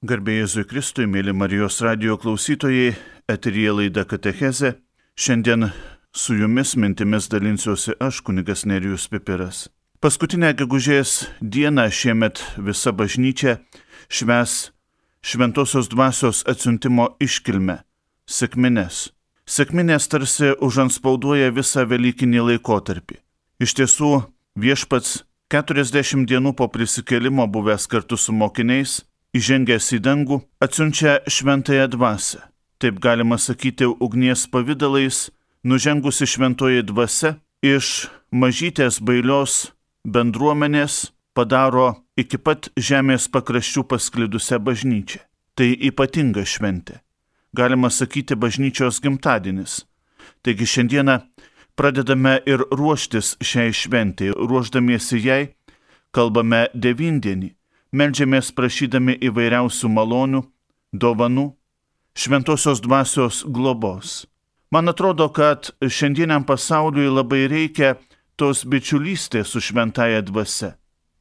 Garbėjai Jėzui Kristui, mėly Marijos radio klausytojai, eterija laida Katecheze. Šiandien su jumis mintimis dalinsiuosi aš, kunigas Nerijus Pipiras. Paskutinę gegužės dieną šiemet visa bažnyčia šves šventosios dvasios atsiuntimo iškilme - sėkminės. Sėkminės tarsi užanspauduoja visą Velykinį laikotarpį. Iš tiesų, viešpats 40 dienų po prisikelimo buvęs kartu su mokiniais įžengęs į dangų, atsiunčia šventąją dvasę. Taip galima sakyti, ugnies pavydalais, nužengusi šventoji dvasia iš mažytės bailios bendruomenės padaro iki pat žemės pakraščių pasklidusią bažnyčią. Tai ypatinga šventė. Galima sakyti bažnyčios gimtadienis. Taigi šiandieną pradedame ir ruoštis šiai šventėjai, ruoždamiesi jai, kalbame devindienį, melžiamės prašydami įvairiausių malonių, dovanų, šventosios dvasios globos. Man atrodo, kad šiandieniam pasauliui labai reikia tos bičiulystės su šventaja dvasia.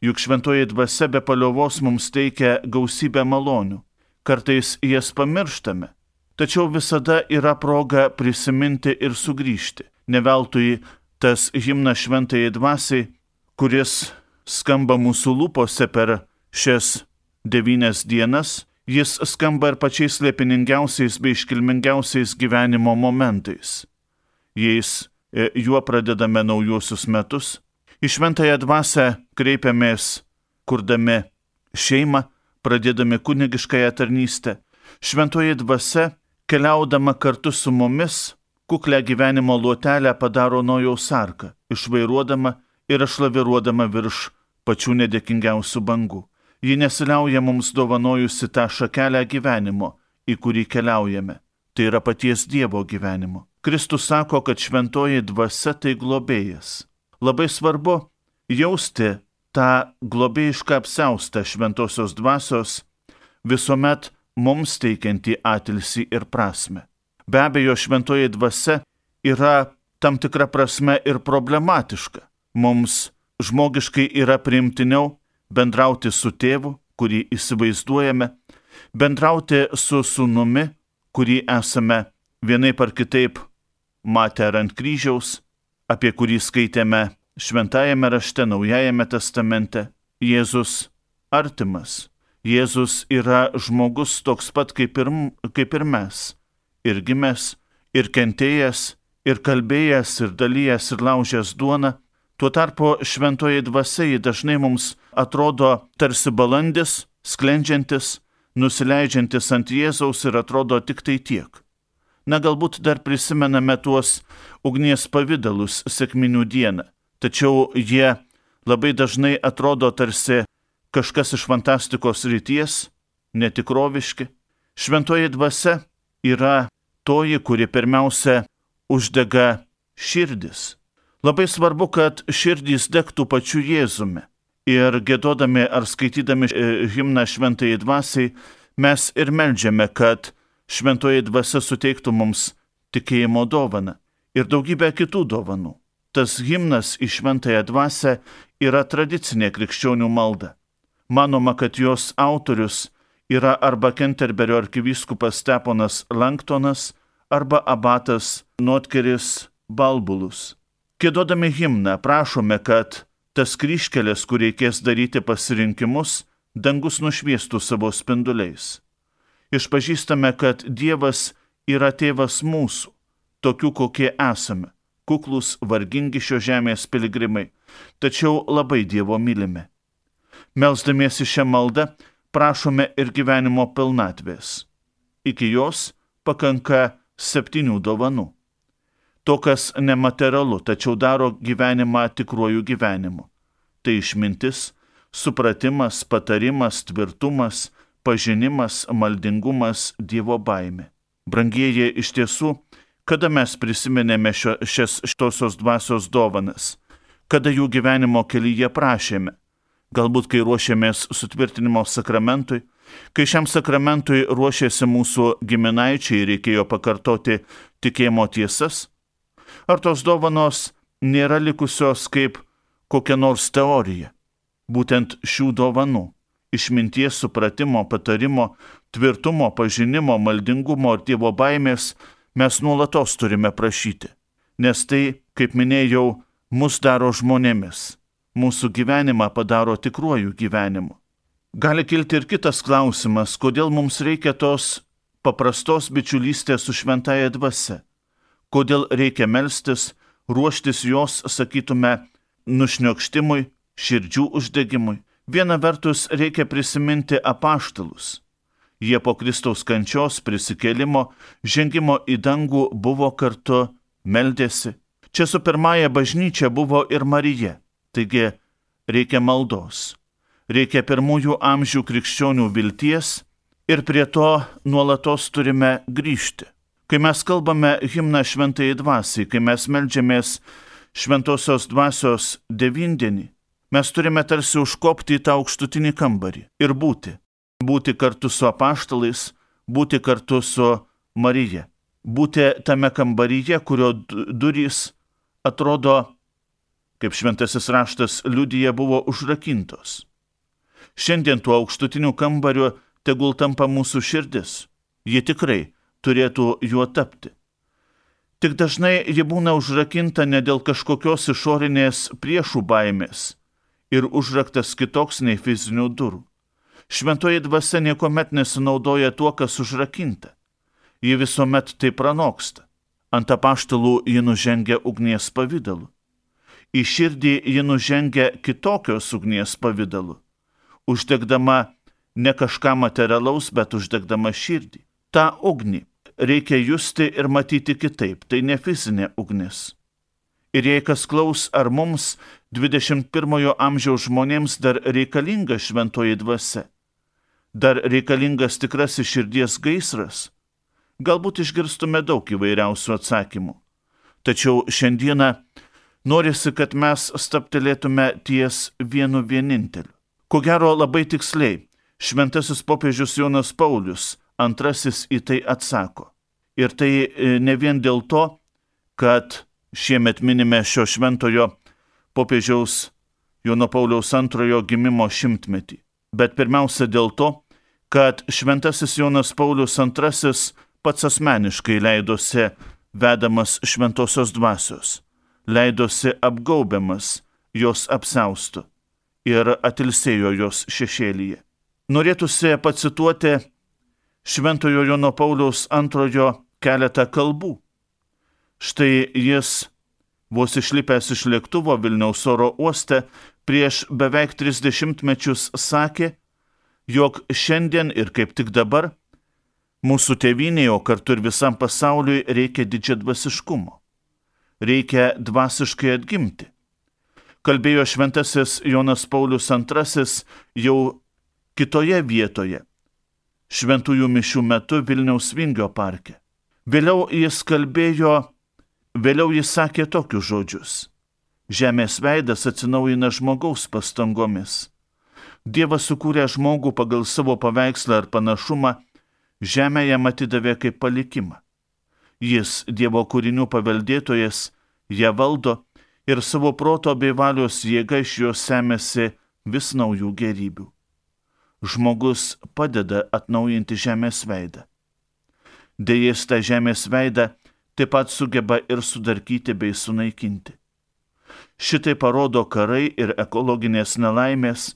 Juk šventoji dvasia be paliovos mums teikia gausybę malonių. Kartais jas pamirštame, tačiau visada yra proga prisiminti ir sugrįžti. Neveltui tas himnas šventai dvasiai, kuris skamba mūsų lūpose per šias devynias dienas jis skamba ir pačiais liepiningiausiais bei iškilmingiausiais gyvenimo momentais. Jais e, juo pradedame naujuosius metus. Į šventąją dvasę kreipiamės, kurdami šeimą, pradėdami kunigiškąją tarnystę. Šventoji dvasia, keliaudama kartu su mumis, kuklę gyvenimo luotelę padaro nojaus arką, išvairuodama ir išlaviruodama virš pačių nedėkingiausių bangų ji nesiliauja mums dovanojusi tą šakelę gyvenimo, į kurį keliaujame. Tai yra paties Dievo gyvenimo. Kristus sako, kad šventoji dvasia tai globėjas. Labai svarbu jausti tą globėjišką apseustą šventosios dvasios visuomet mums teikianti atilsi ir prasme. Be abejo, šventoji dvasia yra tam tikra prasme ir problematiška. Mums žmogiškai yra priimtiniau bendrauti su tėvu, kurį įsivaizduojame, bendrauti su sunumi, kurį esame vienai par kitaip matę ar ant kryžiaus, apie kurį skaitėme Šventajame rašte Naujajame testamente. Jėzus artimas. Jėzus yra žmogus toks pat kaip ir, kaip ir mes. Ir gimęs, ir kentėjęs, ir kalbėjęs, ir dalyjęs, ir laužęs duoną Tuo tarpu šventoji dvasia dažnai mums atrodo tarsi balandis, sklendžiantis, nusileidžiantis ant Jėzaus ir atrodo tik tai tiek. Na galbūt dar prisimename tuos ugnies pavydalus sėkminių dieną, tačiau jie labai dažnai atrodo tarsi kažkas iš fantastikos ryties, netikroviški. Šventoji dvasia yra toji, kuri pirmiausia uždega širdis Labai svarbu, kad širdys degtų pačiu Jėzumi. Ir gėdodami ar skaitydami e, himną šventai dvasiai, mes ir melžiame, kad šventoji dvasia suteiktų mums tikėjimo dovaną ir daugybę kitų dovanų. Tas himnas į šventąją dvasę yra tradicinė krikščionių malda. Manoma, kad jos autorius yra arba Kenterberio arkivyskupas Steponas Lanktonas, arba abatas Notkeris Balbulus. Kėdodami himną prašome, kad tas kryškelės, kur reikės daryti pasirinkimus, dangus nušviestų savo spinduliais. Išpažįstame, kad Dievas yra tėvas mūsų, tokių kokie esame, kuklus, vargingi šio žemės piligrimai, tačiau labai Dievo mylime. Melsdamiesi šią maldą prašome ir gyvenimo pilnatvės. Iki jos pakanka septynių dovanų to, kas nematerialu, tačiau daro gyvenimą tikruoju gyvenimu. Tai išmintis, supratimas, patarimas, tvirtumas, pažinimas, maldingumas, Dievo baime. Brangieji iš tiesų, kada mes prisiminėme šio, šias šitosios dvasios dovanas, kada jų gyvenimo kelyje prašėme, galbūt kai ruošėmės sutvirtinimo sakramentui, kai šiam sakramentui ruošėsi mūsų giminaičiai ir reikėjo pakartoti tikėjimo tiesas, Ar tos dovanos nėra likusios kaip kokia nors teorija? Būtent šių dovanų išminties, supratimo, patarimo, tvirtumo, pažinimo, maldingumo ir Dievo baimės mes nuolatos turime prašyti. Nes tai, kaip minėjau, mus daro žmonėmis, mūsų gyvenimą padaro tikruoju gyvenimu. Gali kilti ir kitas klausimas, kodėl mums reikia tos paprastos bičiulystės su šventaja dvasia. Kodėl reikia melstis, ruoštis jos, sakytume, nušniokštimui, širdžių uždegimui. Viena vertus reikia prisiminti apaštalus. Jie po Kristaus kančios prisikėlimo, žengimo į dangų buvo kartu, meldėsi. Čia su pirmąja bažnyčia buvo ir Marija. Taigi reikia maldos. Reikia pirmųjų amžių krikščionių vilties ir prie to nuolatos turime grįžti. Kai mes kalbame himną šventai dvasiai, kai mes melžiamės šventosios dvasios devindienį, mes turime tarsi užkopti į tą aukštutinį kambarį ir būti. Būti kartu su apaštalais, būti kartu su Marija. Būti tame kambaryje, kurio durys atrodo, kaip šventasis raštas liudyje, buvo užrakintos. Šiandien tuo aukštutiniu kambariu tegul tampa mūsų širdis. Ji tikrai turėtų juo tapti. Tik dažnai ji būna užrakinta ne dėl kažkokios išorinės priešų baimės ir užraktas kitoks nei fizinių durų. Šventoji dvasia niekuomet nesinaudoja tuo, kas užrakinta. Ji visuomet tai pranoksta. Ant apaštalų ji nužengia ugnies pavydalu. Į širdį ji nužengia kitokios ugnies pavydalu, uždegdama ne kažką materialaus, bet uždegdama širdį. Ta ugnį reikia justi ir matyti kitaip, tai ne fizinė ugnis. Ir jei kas klaus, ar mums 21 amžiaus žmonėms dar reikalinga šventoji dvasia, dar reikalingas tikrasis širdies gaisras, galbūt išgirstume daug įvairiausių atsakymų. Tačiau šiandieną norisi, kad mes staptelėtume ties vienu vieninteliu. Ko gero labai tiksliai, šventasis popiežius Jonas Paulius antrasis į tai atsako. Ir tai e, ne vien dėl to, kad šiemet minime šio šventojo popiežiaus Jono Pauliaus antrojo gimimo šimtmetį, bet pirmiausia dėl to, kad šventasis Jonas Paulius antrasis pats asmeniškai leidosi vedamas šventosios dvasios, leidosi apgaubiamas jos apsaustų ir atilsėjo jos šešėlyje. Norėtųsi pacituoti Šventojo Jono Pauliaus antrojo keletą kalbų. Štai jis, vos išlipęs iš lėktuvo Vilniaus oro uoste, prieš beveik 30 mečius sakė, jog šiandien ir kaip tik dabar mūsų tėvynėje, o kartu ir visam pasauliui reikia didžiadvasiškumo. Reikia dvasiškai atgimti. Kalbėjo šventasis Jonas Paulius II jau kitoje vietoje šventųjų mišių metu Vilniaus Vingio parke. Vėliau jis kalbėjo, vėliau jis sakė tokius žodžius. Žemės veidas atsinaujina žmogaus pastangomis. Dievas sukūrė žmogų pagal savo paveikslą ar panašumą, žemę jam atidavė kaip palikimą. Jis, Dievo kūrinių paveldėtojas, ją valdo ir savo proto bei valios jėga iš jos semėsi vis naujų gerybių žmogus padeda atnaujinti žemės veidą. Dėjas tą žemės veidą taip pat sugeba ir sudarkyti bei sunaikinti. Šitai parodo karai ir ekologinės nelaimės,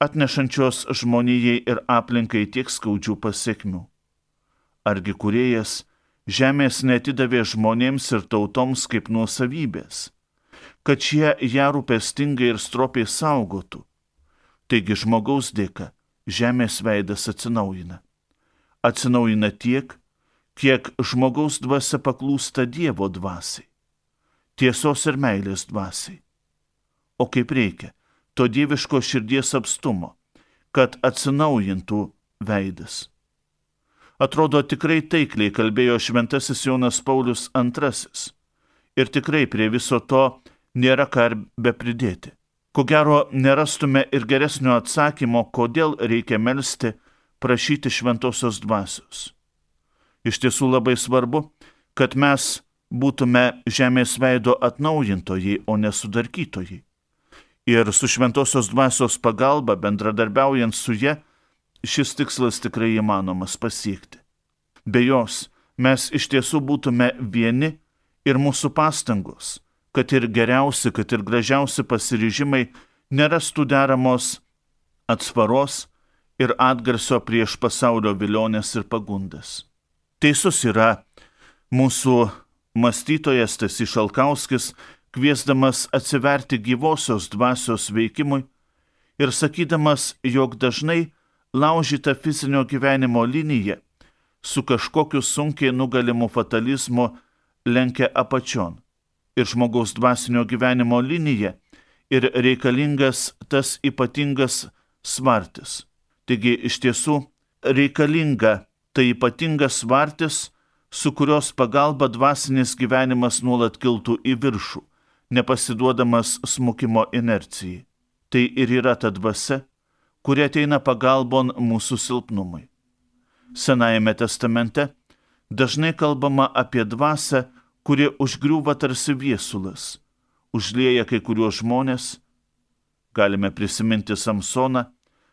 atnešančios žmonijai ir aplinkai tiek skaudžių pasiekmių. Argi kuriejas žemės netidavė žmonėms ir tautoms kaip nuosavybės, kad šie ją rūpestingai ir stropiai saugotų. Taigi žmogaus dėka žemės veidas atsinaujina. Atsinaujina tiek, kiek žmogaus dvasia paklūsta Dievo dvasiai, tiesos ir meilės dvasiai. O kaip reikia, to dieviško širdies apstumo, kad atsinaujintų veidas. Atrodo tikrai taikliai kalbėjo šventasis Jonas Paulius II. Ir tikrai prie viso to nėra ką be pridėti. Ko gero, nerastume ir geresnio atsakymo, kodėl reikia melstį, prašyti šventosios dvasios. Iš tiesų labai svarbu, kad mes būtume žemės veido atnaujintojai, o ne sudarkytojai. Ir su šventosios dvasios pagalba, bendradarbiaujant su ją, šis tikslas tikrai įmanomas pasiekti. Be jos mes iš tiesų būtume vieni ir mūsų pastangos, kad ir geriausi, kad ir gražiausi pasiryžimai nerastų deramos atsvaros ir atgarsio prieš pasaulio vilionės ir pagundas. Teisus yra mūsų mąstytojas Tasys Šalkauskis, kviesdamas atsiverti gyvosios dvasios veikimui ir sakydamas, jog dažnai laužyta fizinio gyvenimo linija su kažkokiu sunkiai nugalimu fatalizmu lenkia apačion. Ir žmogaus dvasinio gyvenimo linija ir reikalingas tas ypatingas svartis. Taigi iš tiesų reikalinga tai ypatingas svartis, su kurios pagalba dvasinis gyvenimas nuolat kiltų į viršų, nepasiduodamas smukimo inercijai. Tai ir yra ta dvasia, kuri ateina pagalbon mūsų silpnumui. Senajame testamente dažnai kalbama apie dvasę, kuri užgriūva tarsi viesulas, užlieja kai kuriuos žmonės, galime prisiminti Samsoną,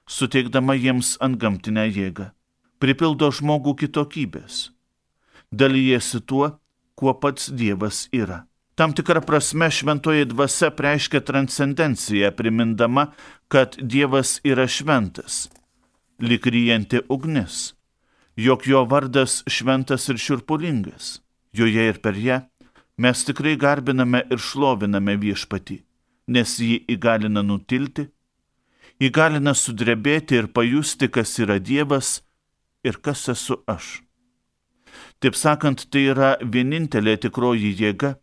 suteikdama jiems antgamtinę jėgą, pripildo žmogų kitokybės, dalyjasi tuo, kuo pats Dievas yra. Tam tikrą prasme šventoji dvasia reiškia transcendenciją, primindama, kad Dievas yra šventas, likryjanti ugnis, jog jo vardas šventas ir širpulingas. Joje ir per ją mes tikrai garbiname ir šloviname viešpatį, nes jį įgalina nutilti įgalina sudrebėti ir pajusti, kas yra Dievas ir kas esu aš. Taip sakant, tai yra vienintelė tikroji jėga,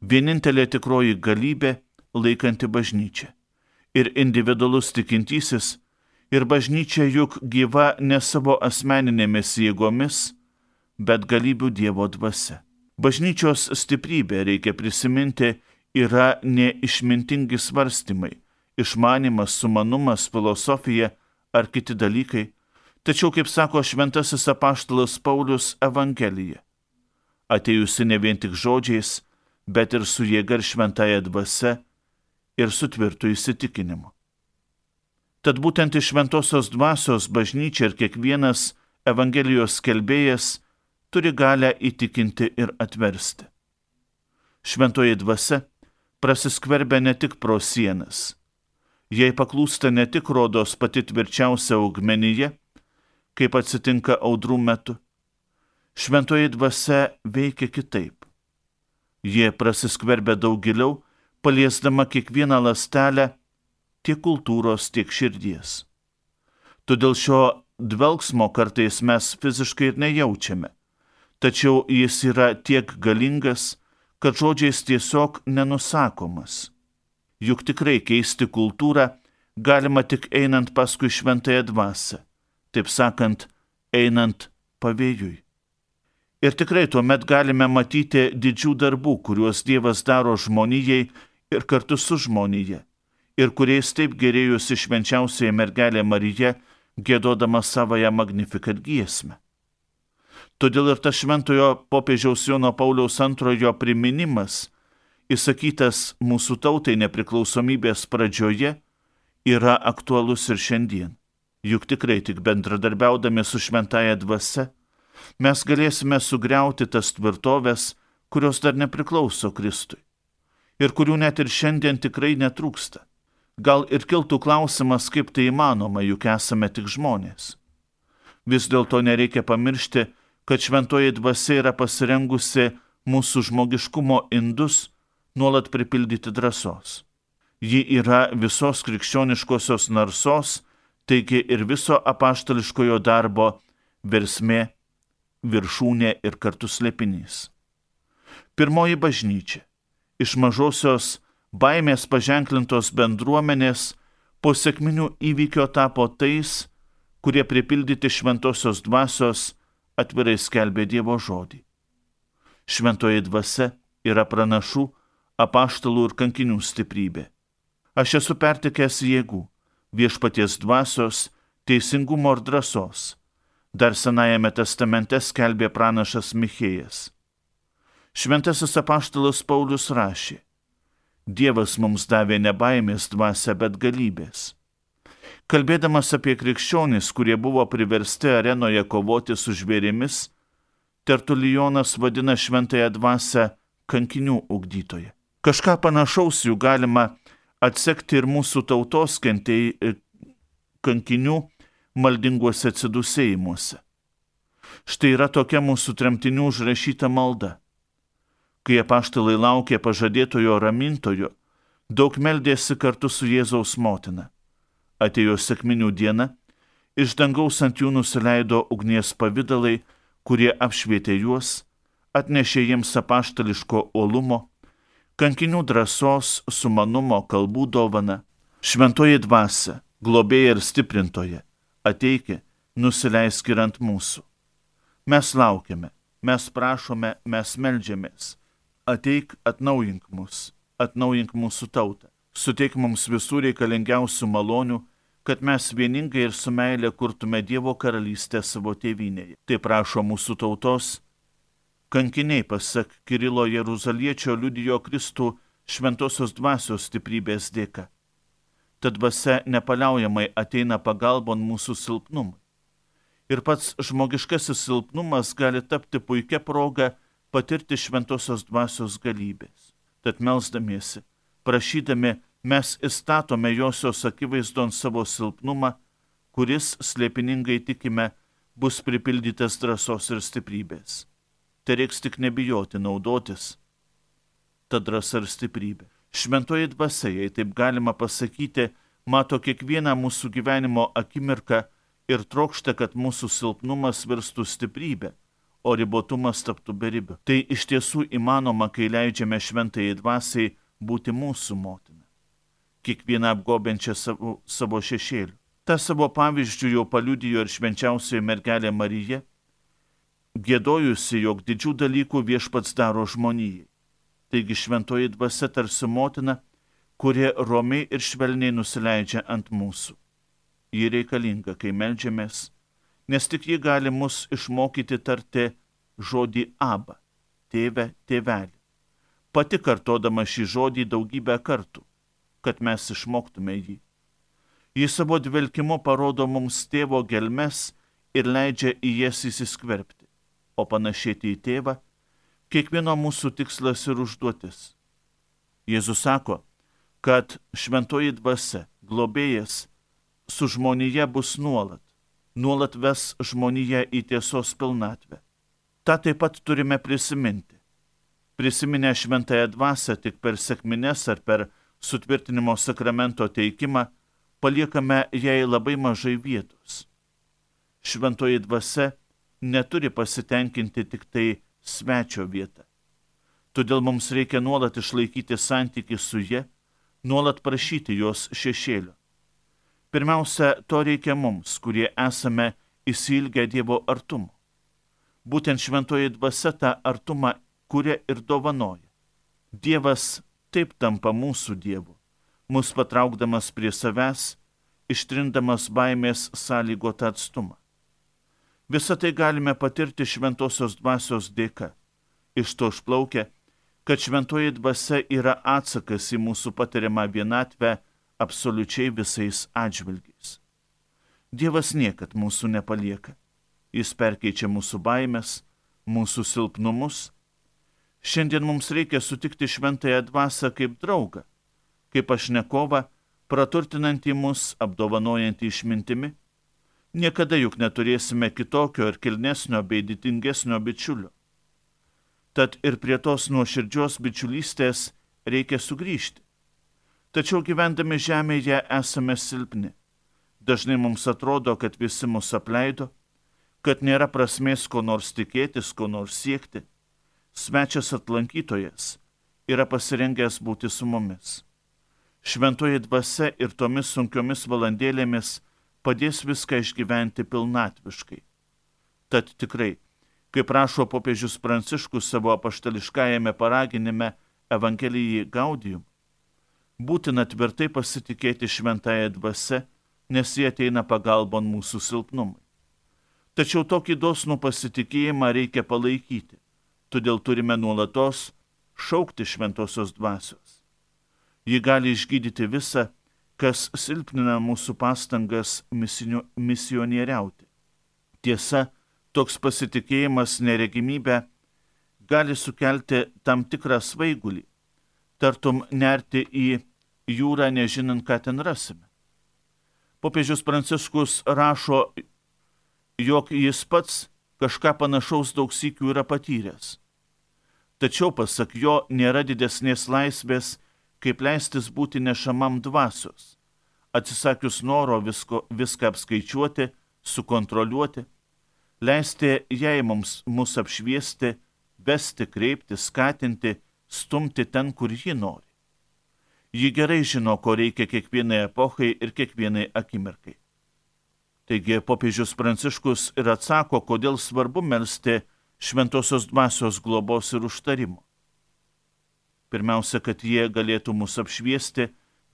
vienintelė tikroji galybė laikanti bažnyčią. Ir individualus tikintysis, ir bažnyčia juk gyva ne savo asmeninėmis jėgomis, bet galybių Dievo dvasia. Bažnyčios stiprybė, reikia prisiminti, yra neišmintingi svarstymai, išmanimas, sumanumas, filosofija ar kiti dalykai, tačiau, kaip sako šventasis apaštalas Paulius Evangelija, atėjusi ne vien tik žodžiais, bet ir su jėga ir šventąją dvasia ir su tvirtu įsitikinimu. Tad būtent iš šventosios dvasios bažnyčia ir kiekvienas Evangelijos skelbėjas turi galę įtikinti ir atversti. Šventoji dvasia prasiskverbia ne tik pro sienas, jei paklūsta ne tik rodos pati tvirčiausia augmenyje, kaip atsitinka audrų metu. Šventoji dvasia veikia kitaip. Jie prasiskverbia daug giliau, paliesdama kiekvieną lastelę tiek kultūros, tiek širdies. Todėl šio dvelgsmo kartais mes fiziškai ir nejaučiame, tačiau jis yra tiek galingas, kad žodžiais tiesiog nenusakomas juk tikrai keisti kultūrą galima tik einant paskui šventąją dvasę, taip sakant, einant pavėjui. Ir tikrai tuomet galime matyti didžių darbų, kuriuos Dievas daro žmonijai ir kartu su žmonija, ir kuriais taip gerėjusi švenčiausiai mergelė Marija, gėdodama savoją magnifikat giesmę. Todėl ir tas šventojo popiežiaus Jono Pauliaus antrojo priminimas įsakytas mūsų tautai nepriklausomybės pradžioje, yra aktualus ir šiandien. Juk tikrai tik bendradarbiaudami su šventaja dvasia mes galėsime sugriauti tas tvirtovės, kurios dar nepriklauso Kristui ir kurių net ir šiandien tikrai netrūksta. Gal ir kiltų klausimas, kaip tai įmanoma, juk esame tik žmonės. Vis dėlto nereikia pamiršti, kad šventoji dvasia yra pasirengusi mūsų žmogiškumo indus nuolat pripildyti drąsos. Ji yra visos krikščioniškosios narsos, taigi ir viso apaštališkojo darbo versmė, viršūnė ir kartu slėpinys. Pirmoji bažnyčia iš mažosios baimės paženklintos bendruomenės po sėkminių įvykio tapo tais, kurie pripildyti šventosios dvasios atvirai skelbė Dievo žodį. Šventoji dvasia yra pranašų apaštalų ir kankinių stiprybė. Aš esu pertikęs jėgų, viešpaties dvasios, teisingumo ir drąsos. Dar Senajame testamente skelbė pranašas Michėjas. Šventasis apaštalas Paulius rašė, Dievas mums davė ne baimės dvasę, bet galybės. Kalbėdamas apie krikščionis, kurie buvo priversti arenoje kovoti su žvėrimis, Tertulijonas vadina šventąją dvasę kankinių ugdytoje. Kažką panašaus jų galima atsekti ir mūsų tautos kentėjai e, kankinių maldinguose atsidusėjimuose. Štai yra tokia mūsų tremtinių užrašyta malda. Kai apaštalai laukė pažadėtojo ramintojo, daug meldėsi kartu su Jėzaus motina. Atėjo sėkminių diena, iš dangaus ant jų nusileido ugnies pavydalai, kurie apšvietė juos, atnešė jiems apaštališko olumo, kankinių drąsos, sumanumo, kalbų dovana, šventoji dvasia, globėja ir stiprintoje, ateikė, nusileisk ir ant mūsų. Mes laukiame, mes prašome, mes melžiamės ateik atnaujink mus, atnaujink mūsų tautą, suteik mums visų reikalingiausių malonių, kad mes vieningai ir su meilė kurtume Dievo karalystę savo tėvynėje. Tai prašo mūsų tautos. Kankiniai, pasak Kirilo Jeruzaliečio, liudijo Kristų šventosios dvasios stiprybės dėka. Tad dvasia nepaliaujamai ateina pagalbon mūsų silpnumui. Ir pats žmogiškasis silpnumas gali tapti puikia proga patirti šventosios dvasios galybės. Tad melzdamiesi, prašydami, mes įstatome josios akivaizdon savo silpnumą, kuris, slėpiningai tikime, bus pripildytas drąsos ir stiprybės. Tai reiks tik nebijoti naudotis ta drąsa ir stiprybė. Šventoji dvasia, jei taip galima pasakyti, mato kiekvieną mūsų gyvenimo akimirką ir trokšta, kad mūsų silpnumas virstų stiprybė o ribotumas taptų beribiu. Tai iš tiesų įmanoma, kai leidžiame šventai dvasiai būti mūsų motina, kiekvieną apgobenčią savo, savo šešėlių. Ta savo pavyzdžių jau paliudijo ir švenčiausioji mergelė Marija, gėdojusi, jog didžių dalykų viešpats daro žmonijai. Taigi šventoji dvasia tarsi motina, kurie romiai ir švelniai nusileidžia ant mūsų. Ji reikalinga, kai melžiamės nes tik ji gali mus išmokyti tarti žodį abą - tėve, tėvelį. Pati kartodama šį žodį daugybę kartų, kad mes išmoktume jį. Jis savo dvelkimu parodo mums tėvo gelmes ir leidžia į jas įsiskverbti, o panašėti į tėvą kiekvieno mūsų tikslas ir užduotis. Jėzus sako, kad šventoji dvasia, globėjas, su žmonėje bus nuolat nuolat ves žmoniją į tiesos pilnatvę. Ta taip pat turime prisiminti. Prisiminę šventąją dvasę tik per sėkmines ar per sutvirtinimo sakramento teikimą, paliekame jai labai mažai vietos. Šventoji dvasia neturi pasitenkinti tik tai svečio vietą. Todėl mums reikia nuolat išlaikyti santyki su jie, nuolat prašyti jos šešėlio. Pirmiausia, to reikia mums, kurie esame įsilgę Dievo artumo. Būtent šventoji dvasia tą artumą kuria ir dovanoja. Dievas taip tampa mūsų Dievu, mus patraukdamas prie savęs, ištrindamas baimės sąlygotą atstumą. Visą tai galime patirti šventosios dvasios dėka. Iš to išplaukia, kad šventoji dvasia yra atsakas į mūsų patiriamą vienatvę absoliučiai visais atžvilgiais. Dievas niekad mūsų nepalieka. Jis perkeičia mūsų baimės, mūsų silpnumus. Šiandien mums reikia sutikti šventąją dvasę kaip draugą, kaip pašnekovą, praturtinantį mus, apdovanojantį išmintimi. Niekada juk neturėsime kitokio ir kilnesnio bei didingesnio bičiulio. Tad ir prie tos nuoširdžios bičiulystės reikia sugrįžti. Tačiau gyvendami žemėje esame silpni. Dažnai mums atrodo, kad visi mus apleido, kad nėra prasmės ko nors tikėtis, ko nors siekti. Svečias atlankytojas yra pasirengęs būti su mumis. Šventoji dvasia ir tomis sunkiomis valandėlėmis padės viską išgyventi pilnatviškai. Tad tikrai, kaip rašo popiežius Pranciškus savo apaštališkajame paraginime Evangelijai Gaudijum, būtina tvirtai pasitikėti šventąją dvasę, nes jie ateina pagalbon mūsų silpnumui. Tačiau tokį dosnų pasitikėjimą reikia palaikyti, todėl turime nuolatos šaukti šventosios dvasios. Ji gali išgydyti visą, kas silpnina mūsų pastangas misionieriauti. Tiesa, toks pasitikėjimas neregimybė gali sukelti tam tikrą svaigulį, tartum nerti į jūrą, nežinant, ką ten rasime. Popiežius Pranciškus rašo, jog jis pats kažką panašaus daug sykių yra patyręs. Tačiau, pasak jo, nėra didesnės laisvės, kaip leistis būti nešamam dvasios, atsisakius noro visko, viską apskaičiuoti, sukontroliuoti, leisti jai mums mus apšviesti, vesti, kreipti, skatinti, stumti ten, kur ji nori. Ji gerai žino, ko reikia kiekvienai epochai ir kiekvienai akimirkai. Taigi popiežius Pranciškus ir atsako, kodėl svarbu melstį šventosios dvasios globos ir užtarimo. Pirmiausia, kad jie galėtų mus apšviesti,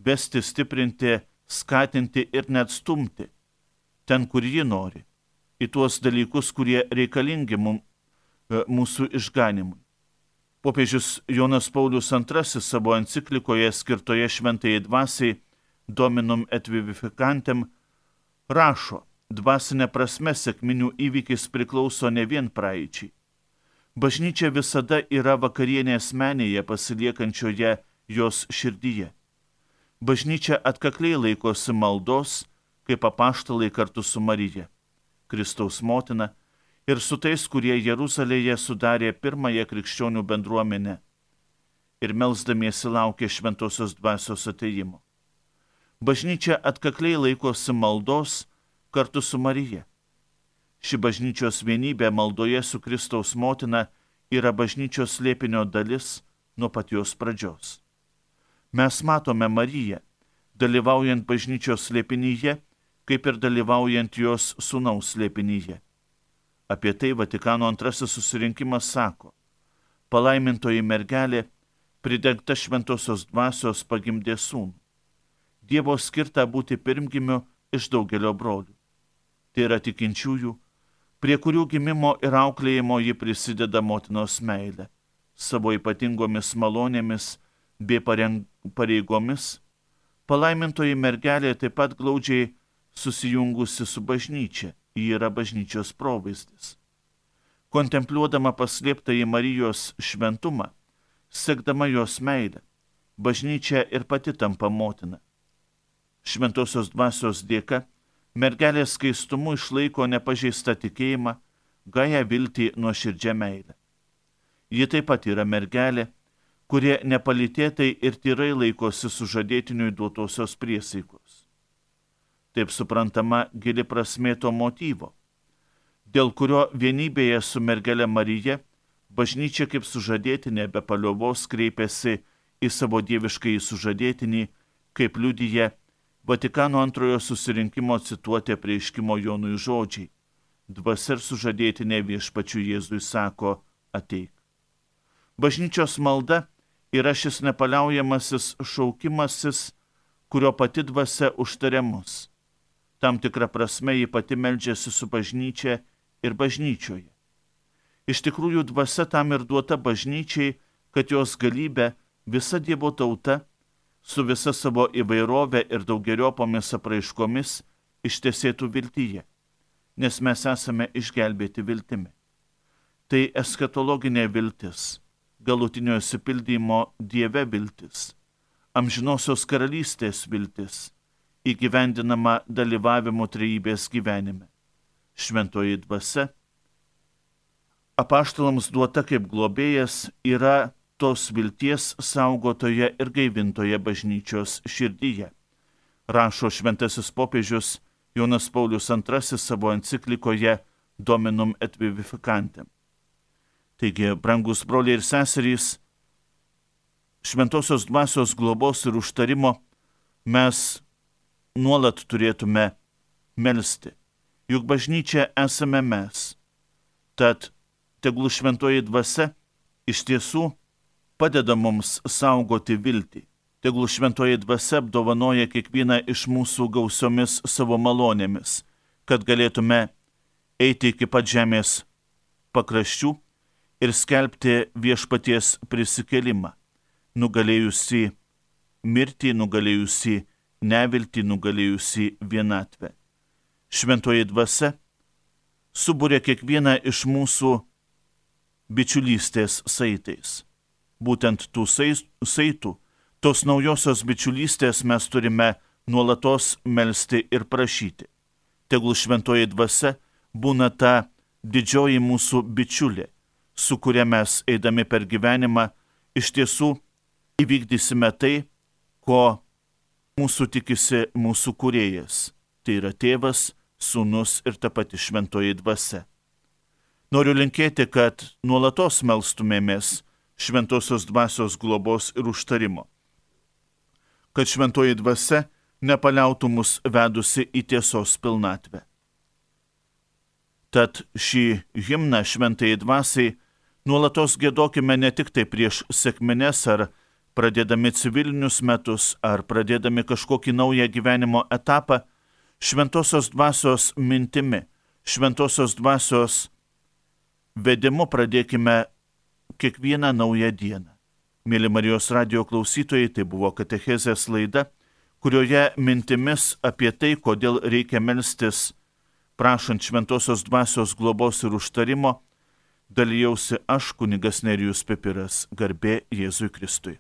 vesti, stiprinti, skatinti ir net stumti ten, kur ji nori, į tuos dalykus, kurie reikalingi mum, e, mūsų išganimui. Popiežius Jonas Paulius II savo enciklikoje skirtoje šventai dvasiai Dominum et Vivificantem rašo, dvasinė prasme sėkminių įvykis priklauso ne vien praeičiai. Bažnyčia visada yra vakarienės menėje pasiliekančioje jos širdyje. Bažnyčia atkakliai laikosi maldos, kaip apaštalai kartu su Marija, Kristaus motina ir su tais, kurie Jeruzalėje sudarė pirmąją krikščionių bendruomenę ir melzdamiesi laukė šventosios dvasios ateimo. Bažnyčia atkakliai laikosi maldos kartu su Marija. Ši bažnyčios vienybė maldoje su Kristaus motina yra bažnyčios slėpinio dalis nuo pat jos pradžios. Mes matome Mariją, dalyvaujant bažnyčios slėpinyje, kaip ir dalyvaujant jos sunaus slėpinyje. Apie tai Vatikano antrasis susirinkimas sako, palaimintoji mergelė, pridengta šventosios dvasios pagimdė sūnų. Dievo skirta būti pirmgimiu iš daugelio brolių. Tai yra tikinčiųjų, prie kurių gimimo ir auklėjimo ji prisideda motinos meilė, savo ypatingomis malonėmis bei pareigomis. Palaimintoji mergelė taip pat glaudžiai susijungusi su bažnyčia, ji yra bažnyčios provaizdis. Kontempliuodama paslėptą į Marijos šventumą, sekdama jos meilę, bažnyčia ir pati tampa motina šventosios dvasios dėka, mergelės skaistumu išlaiko nepažeistą tikėjimą, gaja viltį nuo širdžia meilę. Ji taip pat yra mergelė, kurie nepalitėtai ir tyrai laikosi sužadėtiniui duotosios priesaikos. Taip suprantama gili prasmė to motyvo, dėl kurio vienybėje su mergelė Marija bažnyčia kaip sužadėtinė be paliovos kreipiasi į savo dieviškai sužadėtinį, kaip liudyje Vatikano antrojo susirinkimo cituoti prieiškimo Jonui žodžiai. Dvasia ir sužadėtinė viešpačių Jėzui sako ateik. Bažnyčios malda yra šis nepaliaujamasis šaukimasis, kurio pati dvasia užtarė mus. Tam tikrą prasme ji pati meldžiasi su bažnyčia ir bažnyčioje. Iš tikrųjų dvasia tam ir duota bažnyčiai, kad jos galybė, visa Dievo tauta su visa savo įvairovė ir daugeliopomis apraiškomis ištesėtų viltyje, nes mes esame išgelbėti viltimi. Tai eskatologinė viltis, galutinio įsipildymo Dieve viltis, amžinosios karalystės viltis, įgyvendinama dalyvavimu trejybės gyvenime. Šventoji dvasia apaštalams duota kaip globėjas yra tos vilties saugotoje ir gaivintoje bažnyčios širdyje. Rašo šventasis popiežius Jonas Paulius II savo enciklikoje Dominum et Vivificantem. Taigi, brangus broliai ir seserys, šventosios dvasios globos ir užtarimo mes nuolat turėtume melstį, juk bažnyčia esame mes. Tad tegul šventoji dvasia iš tiesų padeda mums saugoti viltį. Tegul šventoji dvasia apdovanoja kiekvieną iš mūsų gausiomis savo malonėmis, kad galėtume eiti iki pat žemės pakraščių ir skelbti viešpaties prisikelimą, nugalėjusi mirtį nugalėjusi, neviltį nugalėjusi vienatvę. Šventoji dvasia subūrė kiekvieną iš mūsų bičiulystės saitais. Būtent tų saitų, tos naujosios bičiulystės mes turime nuolatos melstį ir prašyti. Tegul šventoji dvasia būna ta didžioji mūsų bičiulė, su kuria mes eidami per gyvenimą iš tiesų įvykdysime tai, ko mūsų tikisi mūsų kuriejas. Tai yra tėvas, sūnus ir ta pati šventoji dvasia. Noriu linkėti, kad nuolatos melstumėmės šventosios dvasios globos ir užtarimo. Kad šventoji dvasia nepaliautų mus vedusi į tiesos pilnatvę. Tad šį himną šventai dvasiai nuolatos gėdokime ne tik tai prieš sėkmines ar pradėdami civilinius metus ar pradėdami kažkokį naują gyvenimo etapą, šventosios dvasios mintimi, šventosios dvasios vedimu pradėkime kiekvieną naują dieną. Mėly Marijos radio klausytojai, tai buvo Katechezės laida, kurioje mintimis apie tai, kodėl reikia melstis, prašant šventosios dvasios globos ir užtarimo, dalyjausi aš kunigas Nerijus Pipiras, garbė Jėzui Kristui.